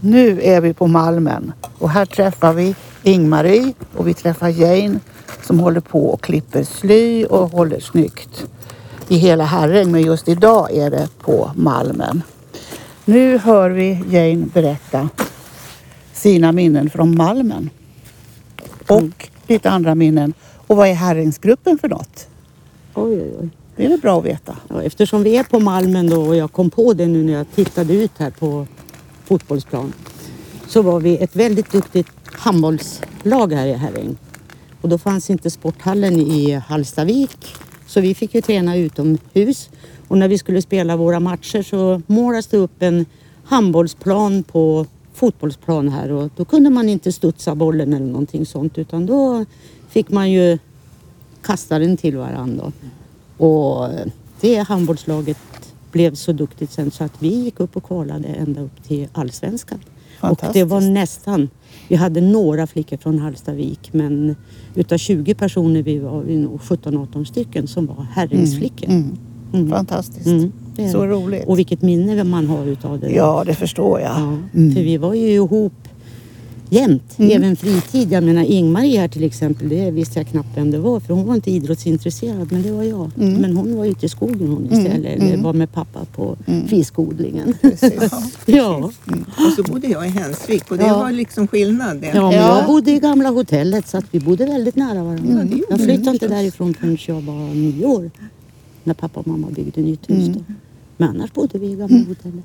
Nu är vi på Malmen och här träffar vi Ingmarie och vi träffar Jane som håller på och klipper sly och håller snyggt i hela Herräng. Men just idag är det på Malmen. Nu hör vi Jane berätta sina minnen från Malmen. Och Mm. lite andra minnen. Och vad är Herrängsgruppen för något? Oj, oj, oj. Det är väl bra att veta. Ja, eftersom vi är på Malmen då och jag kom på det nu när jag tittade ut här på fotbollsplan så var vi ett väldigt duktigt handbollslag här i Herräng. Och då fanns inte sporthallen i Hallstavik så vi fick ju träna utomhus. Och när vi skulle spela våra matcher så målades det upp en handbollsplan på fotbollsplan här och då kunde man inte studsa bollen eller någonting sånt utan då fick man ju kasta den till varandra. Och det handbollslaget blev så duktigt sen så att vi gick upp och kvalade ända upp till allsvenskan. Och det var Fantastiskt. nästan, vi hade några flickor från Hallstavik men utav 20 personer vi var vi nog 17-18 stycken som var herringsflickor. Mm. Mm. Fantastiskt. Mm, det är Så roligt. Och vilket minne man har utav det. Ja, det förstår jag. Ja, Mm. För vi var ju ihop jämt, Mm. även fritid. Jag menar Ingmarie här till exempel, det visste jag knappt vem det var för hon var inte idrottsintresserad men det var jag. Mm. Men hon var ute i skogen hon Mm, istället, eller mm. var med pappa på Mm. fiskodlingen. Ja. Och så bodde jag i Hensvik och det Ja. var liksom skillnad. Ja, men Ja. jag bodde i gamla hotellet så att vi bodde väldigt nära varandra. Gjorde jag flyttade inte därifrån förrän jag var nio år. När pappa och mamma byggde nytt hus. Då. Men annars bodde vi i gamla hotellet.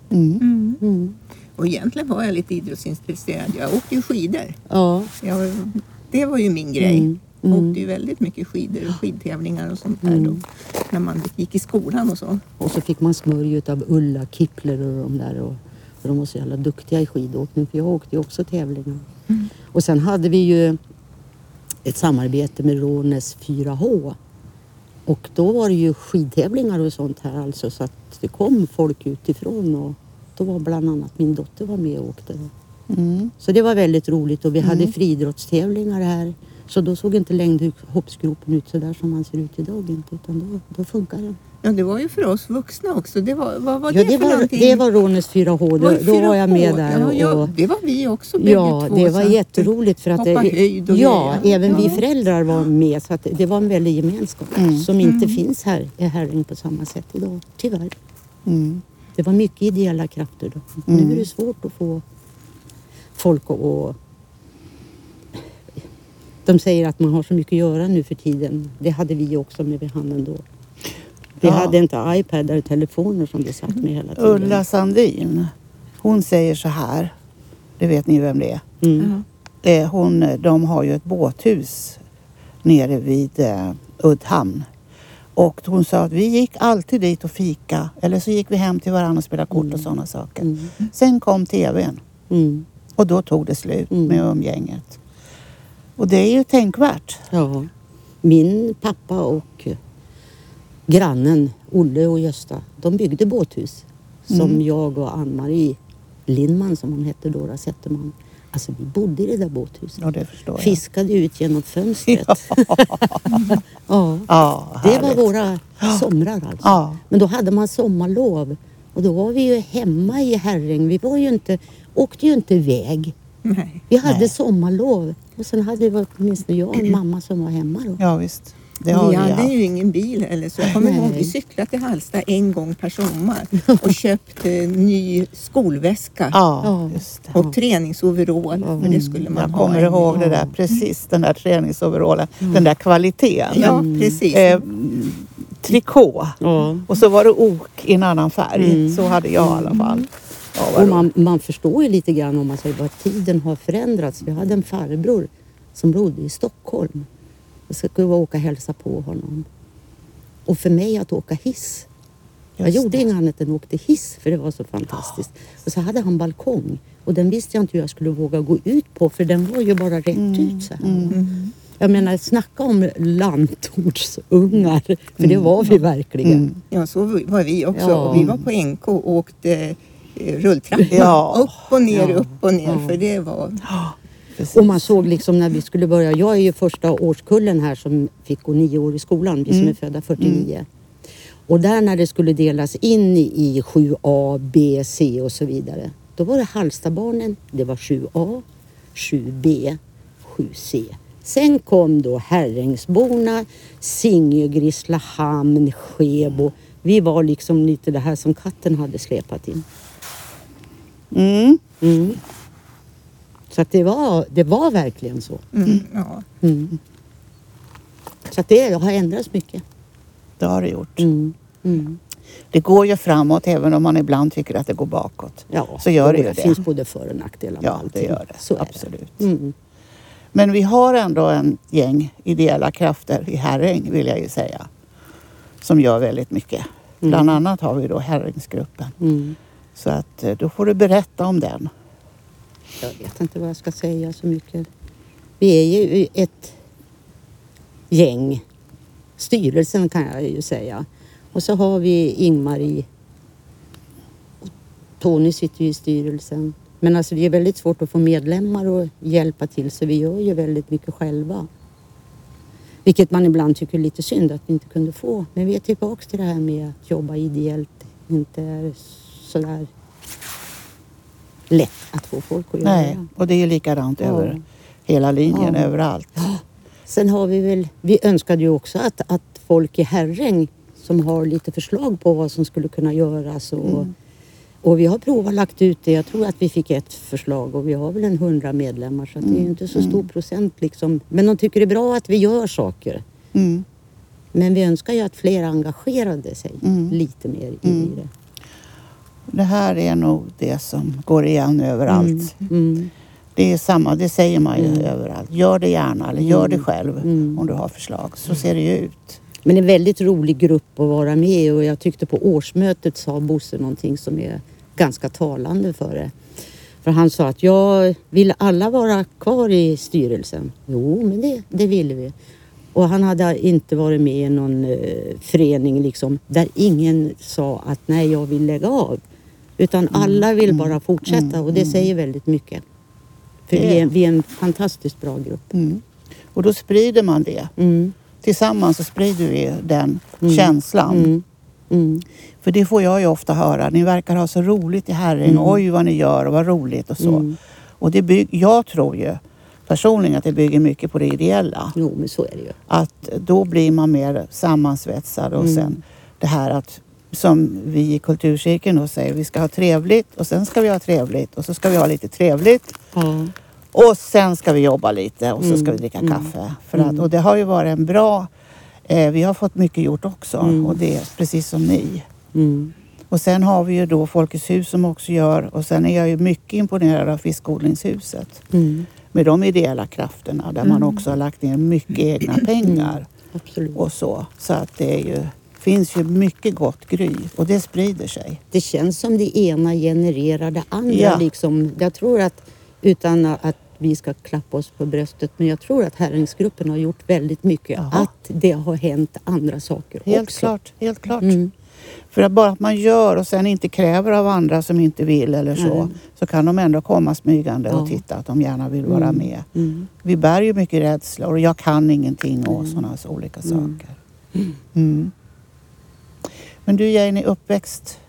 Och egentligen var jag lite idrottsintresserad. Jag åkte ju skidor. Ja. Jag, det var ju min grej. Mm. Jag Mm. åkte ju väldigt mycket skidor och skidtävlingar och sånt där Mm. då. När man gick i skolan och så. Och så fick man smörj av Ulla Kippler och de där. Och, och de var så jävla duktiga i skidåkning för jag åkte ju också tävlingar. Mm. Och sen hade vi ju ett samarbete med Rånes 4H. Och då var det ju skidtävlingar och sånt här alltså så att det kom folk utifrån och då var bland annat min dotter var med och åkte. Mm. Så det var väldigt roligt och vi hade friidrottstävlingar här. Så då såg inte längdhoppsgropen ut så där som man ser ut idag inte utan då, då funkar den. Ja, det var ju för oss vuxna också. Det var, vad var det, Ja, det för var, någonting? det var Rånes 4H. Då, Var det då var jag 4H? med där. Ja, ja, och, det var vi också ja, två. det var jätteroligt för att det, höjd och ja, grejer. även vi Ja. föräldrar var med så att det var en väldig gemenskap Mm. som inte finns här i Herräng på samma sätt idag, tyvärr. Mm. Det var mycket ideella krafter då. Mm. Nu är det svårt att få folk att... De säger att man har så mycket att göra nu för tiden. Det hade vi också med vid handen då. Vi Ja. hade inte iPad och telefoner som vi satt med hela tiden. Ulla Sandin, hon säger så här. Det vet ni vem det är. Mm. Hon, de har ju ett båthus nere vid eh, Uddhamn. Och hon sa att vi gick alltid dit och fika. Eller så gick vi hem till varandra och spelade kort och sådana saker. Mm. Sen kom tvn Mm. och då tog det slut Mm. med umgänget. Och det är ju tänkvärt. Ja. Min pappa och grannen Olle och Gösta, de byggde båthus. Som Mm. jag och Ann-Marie Lindman, som hon hette då, Zetterman. Alltså vi bodde i det där båthuset. Ja, det förstår jag. Fiskade ut genom fönstret. ja. Ja, Det var våra somrar alltså. Ja. Men då hade man sommarlov. Och då var vi ju hemma i Herräng. Vi var ju inte, åkte ju inte iväg. Nej. Vi hade Nej. sommarlov. Och sen hade vi åtminstone jag och en mamma som var hemma då. ja, visst. Det har vi vi hade ju ingen bil eller så. Jag kommer ihåg vi cyklade till Hallsta en gång per sommar och köpte ny skolväska Ja, Ja. just det. och träningsoverall. För det skulle man Jag ha. kommer ihåg det där precis, den där träningsoverallen. Den där kvaliteten. Ja, precis. Eh, trikå Ja. och så var det ok i en annan färg. Mm. Så hade jag i alla fall. Ja, vad Och man, man förstår ju lite grann om man säger vad tiden har förändrats. Vi hade en farbror som bodde i Stockholm. Jag skulle åka och hälsa på honom. Och för mig att åka hiss. Jag Just gjorde det. inget annat än åkte hiss för det var så fantastiskt. Och så hade han balkong. Och den visste jag inte hur jag skulle våga gå ut på för den var ju bara rätt ut så här. Mm. Jag menar snacka om landtortsungar. För det var vi verkligen. Mm. Ja, så var vi också. Ja. Vi var på NK och åkte eh, rulltrappa. Ja. Upp och ner, Ja. upp och ner. Ja. För det var... Precis. Och man såg liksom när vi skulle börja, jag är ju första årskullen här som fick gå nio år i skolan, vi som Mm. är födda 49. Och där när det skulle delas in i 7A, B, C och så vidare. Då var det Hallstabarnen, det var 7A, 7B, 7C. Sen kom då Herrängsborna, Singö, Grisslehamn, Skebo. Vi var liksom lite det här som katten hade släpat in. Mm. Mm. Så att det var, det var verkligen så. Mm, ja. Mm. Så att det har ändrats mycket. Det har det gjort. Mm. Mm. Det går ju framåt även om man ibland tycker att det går bakåt. Ja, Så gör det ju det det. finns både för och nackdelar med Ja, allting. det gör det. Så Absolut. det. Mm. Men vi har ändå en gäng ideella krafter i Herräng vill jag ju säga. Som gör väldigt mycket. Bland annat har vi då Herrängsgruppen. Mm. Så att eh, då får du berätta om den. Jag vet inte vad jag ska säga så mycket. Vi är ju ett gäng. Styrelsen kan jag ju säga. Och så har vi Ingmarie. Tony sitter ju i styrelsen. Men alltså det är väldigt svårt att få medlemmar att hjälpa till så vi gör ju väldigt mycket själva. Vilket man ibland tycker är lite synd att vi inte kunde få. Men vi är tillbaks till det här med att jobba ideellt. Inte är sådär lätt att få folk att göra. Nej, och det är likadant Ja. över hela linjen, Ja. överallt. Sen har vi väl, vi önskade ju också att, att folk i Herräng som har lite förslag på vad som skulle kunna göras och, Mm. och vi har provat lagt ut det. Jag tror att vi fick ett förslag och vi har väl en hundra medlemmar så att det är ju inte så stor procent liksom. Men de tycker det är bra att vi gör saker. Mm. Men vi önskar ju att fler engagerade sig Mm. lite mer i Mm. det. Det här är nog det som går igen överallt. Mm. Det är samma, det säger man ju Mm. överallt. Gör det gärna eller gör det själv Mm. om du har förslag. Så ser det ju ut. Men en väldigt rolig grupp att vara med i och jag tyckte på årsmötet sa Bosse någonting som är ganska talande för det. För han sa att jag vill alla vara kvar i styrelsen? Jo, men det, det ville vi. Och han hade inte varit med i någon eh, förening liksom, där ingen sa att nej, jag vill lägga av. Utan alla vill bara fortsätta och det säger väldigt mycket. För vi är, vi är en fantastiskt bra grupp. Mm. Och då sprider man det. Mm. Tillsammans så sprider vi den Mm. känslan. Mm. Mm. För det får jag ju ofta höra. Ni verkar ha så roligt i Herräng. Oj vad ni gör och vad roligt och så. Mm. Och det bygg, jag tror ju personligen att det bygger mycket på det ideella. Jo, men så är det ju. Att då blir man mer sammansvetsad och Mm. sen det här att som vi i kulturcirkeln då säger, vi ska ha trevligt och sen ska vi ha trevligt och så ska vi ha lite trevligt Ja. och sen ska vi jobba lite och så ska Mm, vi dricka mm, kaffe. För att, och det har ju varit en bra, eh, vi har fått mycket gjort också Mm. och det är precis som ni. Mm. Och sen har vi ju då Folkets hus som också gör och sen är jag ju mycket imponerad av Fiskodlingshuset Mm. med de ideella krafterna där man också har lagt ner mycket egna pengar Absolut. och så. Så att det är ju, finns ju mycket gott gry och det sprider sig. Det känns som det ena genererar det andra. Ja. Liksom. Jag tror att, utan att vi ska klappa oss på bröstet, men jag tror att Herrängsgruppen har gjort väldigt mycket. Jaha. Att det har hänt andra saker Helt också. klart, helt klart. Mm. För att bara att man gör och sen inte kräver av andra som inte vill eller så, Nej. så kan de ändå komma smygande och Ja. titta att de gärna vill vara Mm. med. Mm. Vi bär ju mycket rädslor och jag kan ingenting och sådana så olika Mm. saker. Men du är uppväxt,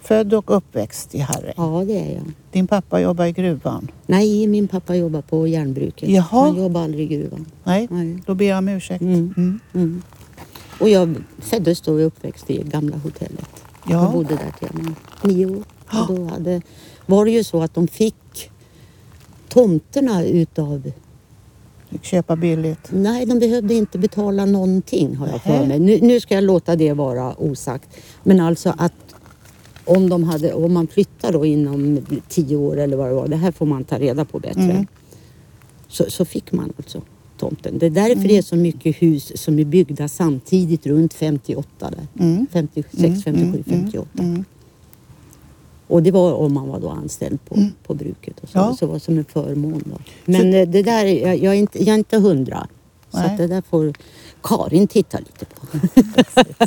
född och uppväxt i Herräng. Ja, det är jag. Din pappa jobbar i gruvan. Nej, min pappa jobbar på järnbruket. Jaha. Han jobbar aldrig i gruvan. Nej, Nej. då ber jag om ursäkt. Mm. Mm. Mm. Och jag föddes då och uppväxt i gamla hotellet. Jag Ja, bodde där till jag var nio år. Och då hade, var det ju så att de fick tomterna utav... fick köpa billigt. Nej, de behövde inte betala någonting har jag för mig. Nu, nu ska jag låta det vara osagt. Men alltså att om, de hade, om man flyttar då inom tio år eller vad det var, det här får man ta reda på bättre. Mm. Så, så fick man alltså tomten. Det är därför Mm. det är så mycket hus som är byggda samtidigt runt 58 där. Mm. 56, Mm, 57, mm, 58. Mm. Och det var om man var då anställd på, på bruket. Och så, Ja. så var det som en förmån. Då. Men eh, det där, jag, jag, är inte, jag är inte hundra. Så Nej. att det där får Karin titta lite på.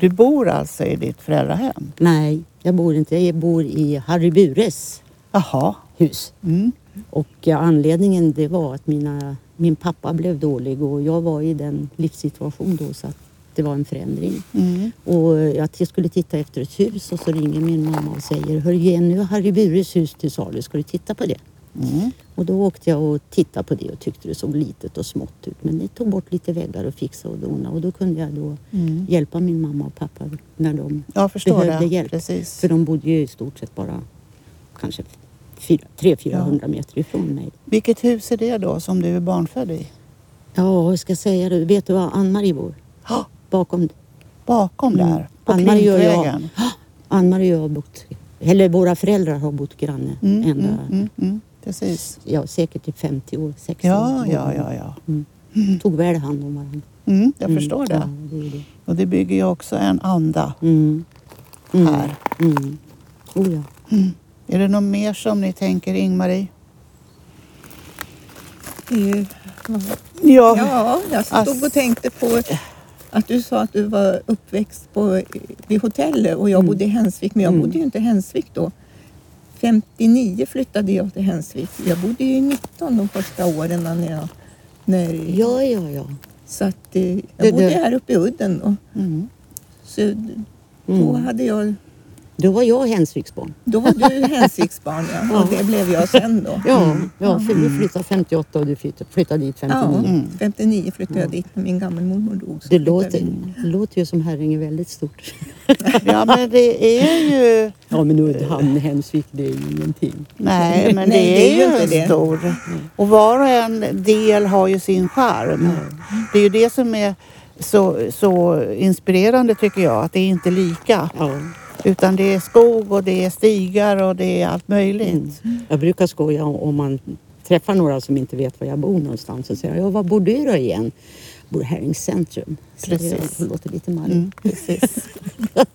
Du bor alltså i ditt föräldrahem? Nej, jag bor inte. Jag bor i Harry Bures Jaha. hus. Mm. Och ja, anledningen det var att mina, min pappa blev dålig och jag var i den livssituation då så att det var en förändring. Mm. Och jag skulle titta efter ett hus och så ringer min mamma och säger Hör Jenny, nu har Harry Bures hus till salu, ska du titta på det? Mm. Och då åkte jag och tittade på det och tyckte det såg litet och smått ut. Men det tog bort lite väggar och fixa och dona och då kunde jag då Mm. hjälpa min mamma och pappa när de Jag behövde det. hjälp. Precis. För de bodde ju i stort sett bara kanske 300-400 Ja. meter ifrån mig. Vilket hus är det då som du är barnfödd i? Ja, vad ska jag säga det? Vet du var Ann-Marie bor? Ja, Bakom. bakom Mm. där, på Ann-Marie och jag-. Ann-Marie och jag har bott, eller våra föräldrar har bott granne Mm, ända, mm, mm, mm. Precis. ja säkert i 50 år, 60 Ja, år. ja, ja, ja. Tog väl hand om varandra. Mm, jag Mm, förstår Ja, det. det det. Och det bygger ju också en anda Mm. Mm. här. Mm. Oh, ja. Är det något mer som ni tänker, Ingmarie? Ja. Ja, jag stod och tänkte på att du sa att du var uppväxt på, vid hotellet och jag Mm. bodde i Hensvik, men jag Mm. bodde ju inte i Hensvik då. 59 flyttade jag till Hensvik. Jag bodde ju i 19 de första åren när jag... När, ja, ja, ja. Så att eh, jag bodde här uppe i udden och Mm. så då hade jag... Då var jag Hensviksbarn. Då var du Hensviksbarn ja, och det blev jag sen då. Ja, ja, för vi flyttade 58 och du flyttade, flyttade dit 59. Ja, Mm. 59 flyttade jag dit när min gammelmormor dog. Det låter, det låter ju som Herränge väldigt stort. ja, men det är ju... Ja, men Uddhamn, Hensvik, det är ju ingenting. Nej, men Nej, det det är är ju inte stor. Och var och en del har ju sin charm. Det är ju det som är så, så inspirerande tycker jag, att det är inte lika. Ja. Utan det är skog och det är stigar och det är allt möjligt. Jag brukar skoja om- man träffar några som inte vet var jag bor någonstans och säger ja, var bor du då igen? Jag bor här i centrum. Precis. Det låter lite malligt. Mm, precis.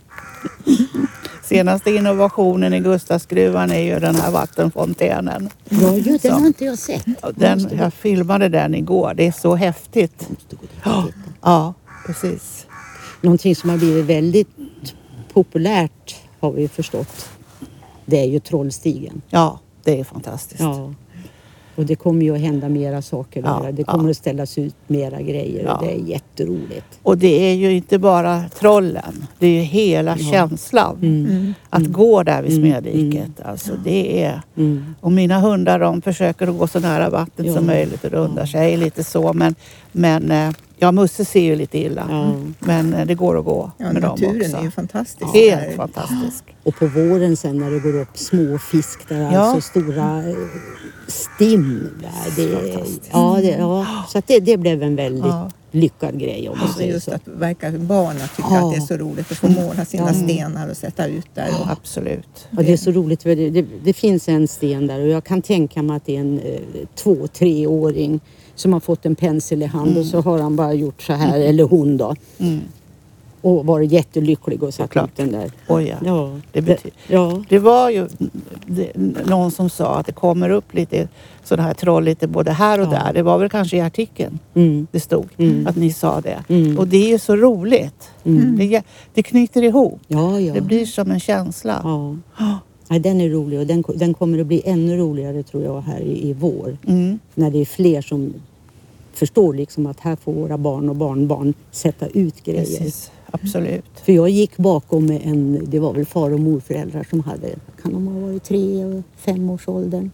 Senaste innovationen i Gustavsgruvan är ju den här vattenfontänen. Ja, ju, den har inte jag sett. Den, jag filmade den igår. Det är så häftigt. Ja, ja precis. Någonting som har blivit väldigt populärt har vi förstått. Det är ju Trollstigen. Ja, det är fantastiskt. Ja. Och det kommer ju att hända mera saker Ja. Det kommer ja. att ställas ut mera grejer Ja. och det är jätteroligt. Och det är ju inte bara trollen. Det är ju hela känslan. Mm. Att gå där vid Mm, Smedviket. Alltså det är... Mm. Och mina hundar de försöker att gå så nära vattnet som möjligt och rundar sig lite så. Men, men eh, ja, Musse ser ju lite illa. Ja. Men eh, det går att gå Ja, med dem naturen också. är ju fantastisk. Helt där. fantastisk. Och på våren sen när det går upp små fisk där, Ja. alltså stora eh, stim. Där. Det, ja, det, ja, så att det, det blev en väldigt Ja. Lyckad grej om man säger just så. att verka barnen tycker Ja. att det är så roligt att få måla sina Ja. stenar och sätta ut där. Och, Absolut. Ja, det är så roligt för det, det, det finns en sten där och jag kan tänka mig att det är en eh, två, treåring som har fått en pensel i hand och så har han bara gjort så här, eller hon då. Mm. Och varit jättelycklig och satt ut den där. Oj, ja. Ja, Det betyder- ja. Det var ju det, någon som sa att det kommer upp lite sådana här troll lite både här och Ja. där. Det var väl kanske i artikeln Mm. det stod Mm. att ni sa det. Mm. Och det är så roligt. Mm. Det, det knyter ihop. Ja, ja. Det blir som en känsla. Ja. Ja, den är rolig och den, den kommer att bli ännu roligare tror jag här i, i vår. Mm. När det är fler som förstår liksom att här får våra barn och barnbarn sätta ut grejer. Precis. Absolut. För jag gick bakom en, det var väl far och morföräldrar som hade, kan de ha varit tre och fem års åldern.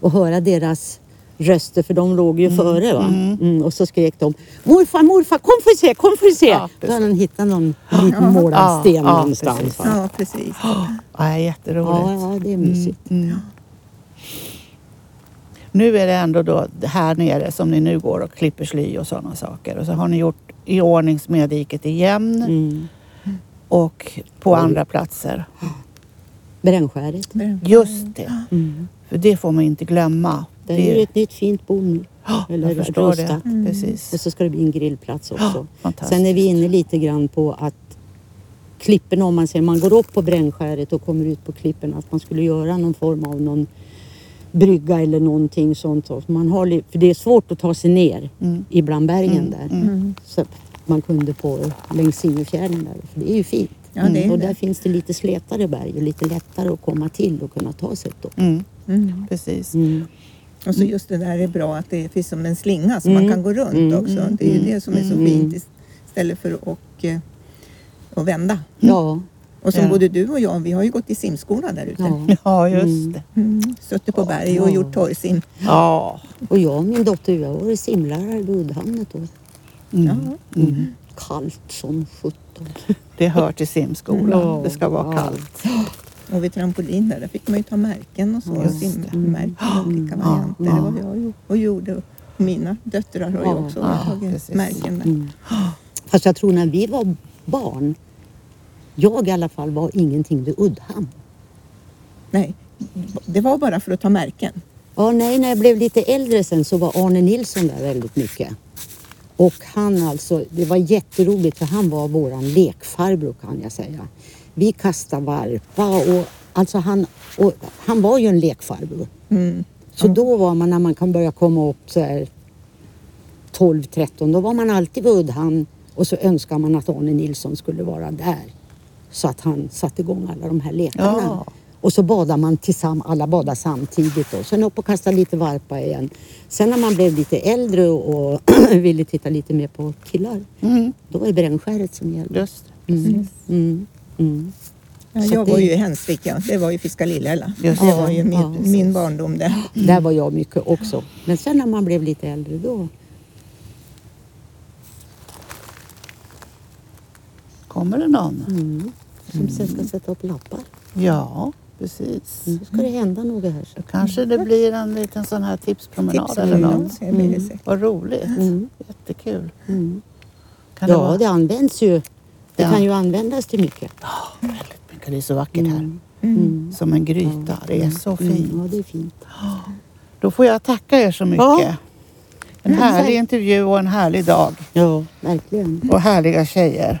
Och höra deras röster för de låg ju före va. Mm, och så skrek de morfar, morfar, kom för se, kom för se. Ja, Då hade han hittat någon liten målad Ja, sten ja, någonstans. precis. ja, precis. Ja, jätteroligt. Ja, ja, det är mysigt. Mm. Nu är det ändå då här nere som ni nu går och klipper sly och sådana saker. Och så har ni gjort i ordning Smedviket igen Mm. och på andra platser. Brännskäret. Just det. Mm. För det får man inte glömma. Det är ju ett nytt fint bo nu. Ja, eller jag förstår rustat. det. Precis. Och så ska det bli en grillplats också. fantastiskt. Sen är vi inne lite grann på att klipporna, om man säger man går upp på brännskäret och kommer ut på klipporna, att man skulle göra någon form av någon brygga eller någonting sånt. Så Man har, för det är svårt att ta sig ner Mm. ibland bergen Mm, där. Mm. Så man kunde på längs Sinjofjärden där, för det är ju fint. Ja, är och det. där finns det lite slätare berg och lite lättare att komma till och kunna ta sig upp. Mm, Mm. precis. Mm. Och så just det där är bra att det finns som en slinga så Mm. man kan gå runt Mm. också. Det är ju det som är så Mm. fint istället för att och, eh, och vända. Ja, Och som Ja. både du och jag, vi har ju gått i simskola där ute. ja. Just Mm. det. Mm. Suttit på berg och Ja. gjort torrsim. Ja. Och jag och min dotter vi har varit simlärare vid Uddhamn ett år. Mm. Ja. Mm. Kallt som sjutton. Det hör till simskolan. Ja. Det ska vara Ja. kallt. Och vid trampolin där, där fick man ju ta märken och så. Och simmärken och olika varianter. Ja. Det var jag och gjorde. Och mina döttrar har ju Ja. också Ja, tagit precis. märken där. Mm. Fast jag tror när vi var barn, jag i alla fall var ingenting vid Uddhamn. Nej, det var bara för att ta märken. Ja, nej, när jag blev lite äldre sen så var Arne Nilsson där väldigt mycket. Och han alltså, det var jätteroligt för han var våran lekfarbror kan jag säga. Vi kastade varpa och alltså han, och han var ju en lekfarbror. Mm. Så då var man, när man kan börja komma upp så här 12-13, då var man alltid vid Uddhamn och så önskar man att Arne Nilsson skulle vara där. Så att han satte igång alla de här lekarna. Ja. Och så badar man tillsammans, alla badar samtidigt då. Sen upp och kasta lite varpa igen. Sen när man blev lite äldre och ville titta lite mer på killar, Mm. då var det brännskäret som gällde. Just det. Mm. Mm. Mm. Ja, jag det- var ju i Hensvik, ja. det var ju Fiska Lillhälla. Det var ju Ja, min, precis. min barndom det. Där var jag mycket också. Men sen när man blev lite äldre då Kommer det någon? Mm. Som sen ska sätta upp lappar. Ja, precis. Nu ska det hända något här. Då kanske det blir en liten sån här tipspromenad eller Tipspromenad, något. det blir det Mm. Vad roligt. Mm. Jättekul. Mm. Kan det Ja, vara? det används ju. Det Ja. kan ju användas till mycket. Väldigt mycket. Det är så vackert här. Mm. Mm. Som en gryta. Det är så fint. Mm, ja, det är fint. Då får jag tacka er så mycket. Ja. En Mm, härlig intervju och en härlig dag. Ja, verkligen. Och härliga tjejer.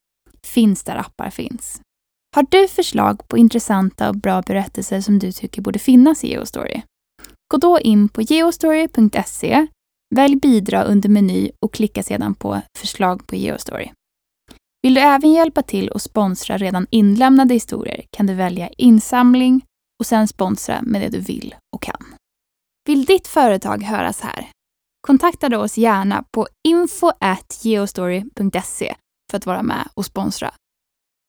Finns där appar finns. Har du förslag på intressanta och bra berättelser som du tycker borde finnas i Geostory? Gå då in på geostory.se, välj bidra under meny och klicka sedan på förslag på Geostory. Vill du även hjälpa till och sponsra redan inlämnade historier kan du välja insamling och sen sponsra med det du vill och kan. Vill ditt företag höras här? Kontakta då oss gärna på info@geostory.se för att vara med och sponsra.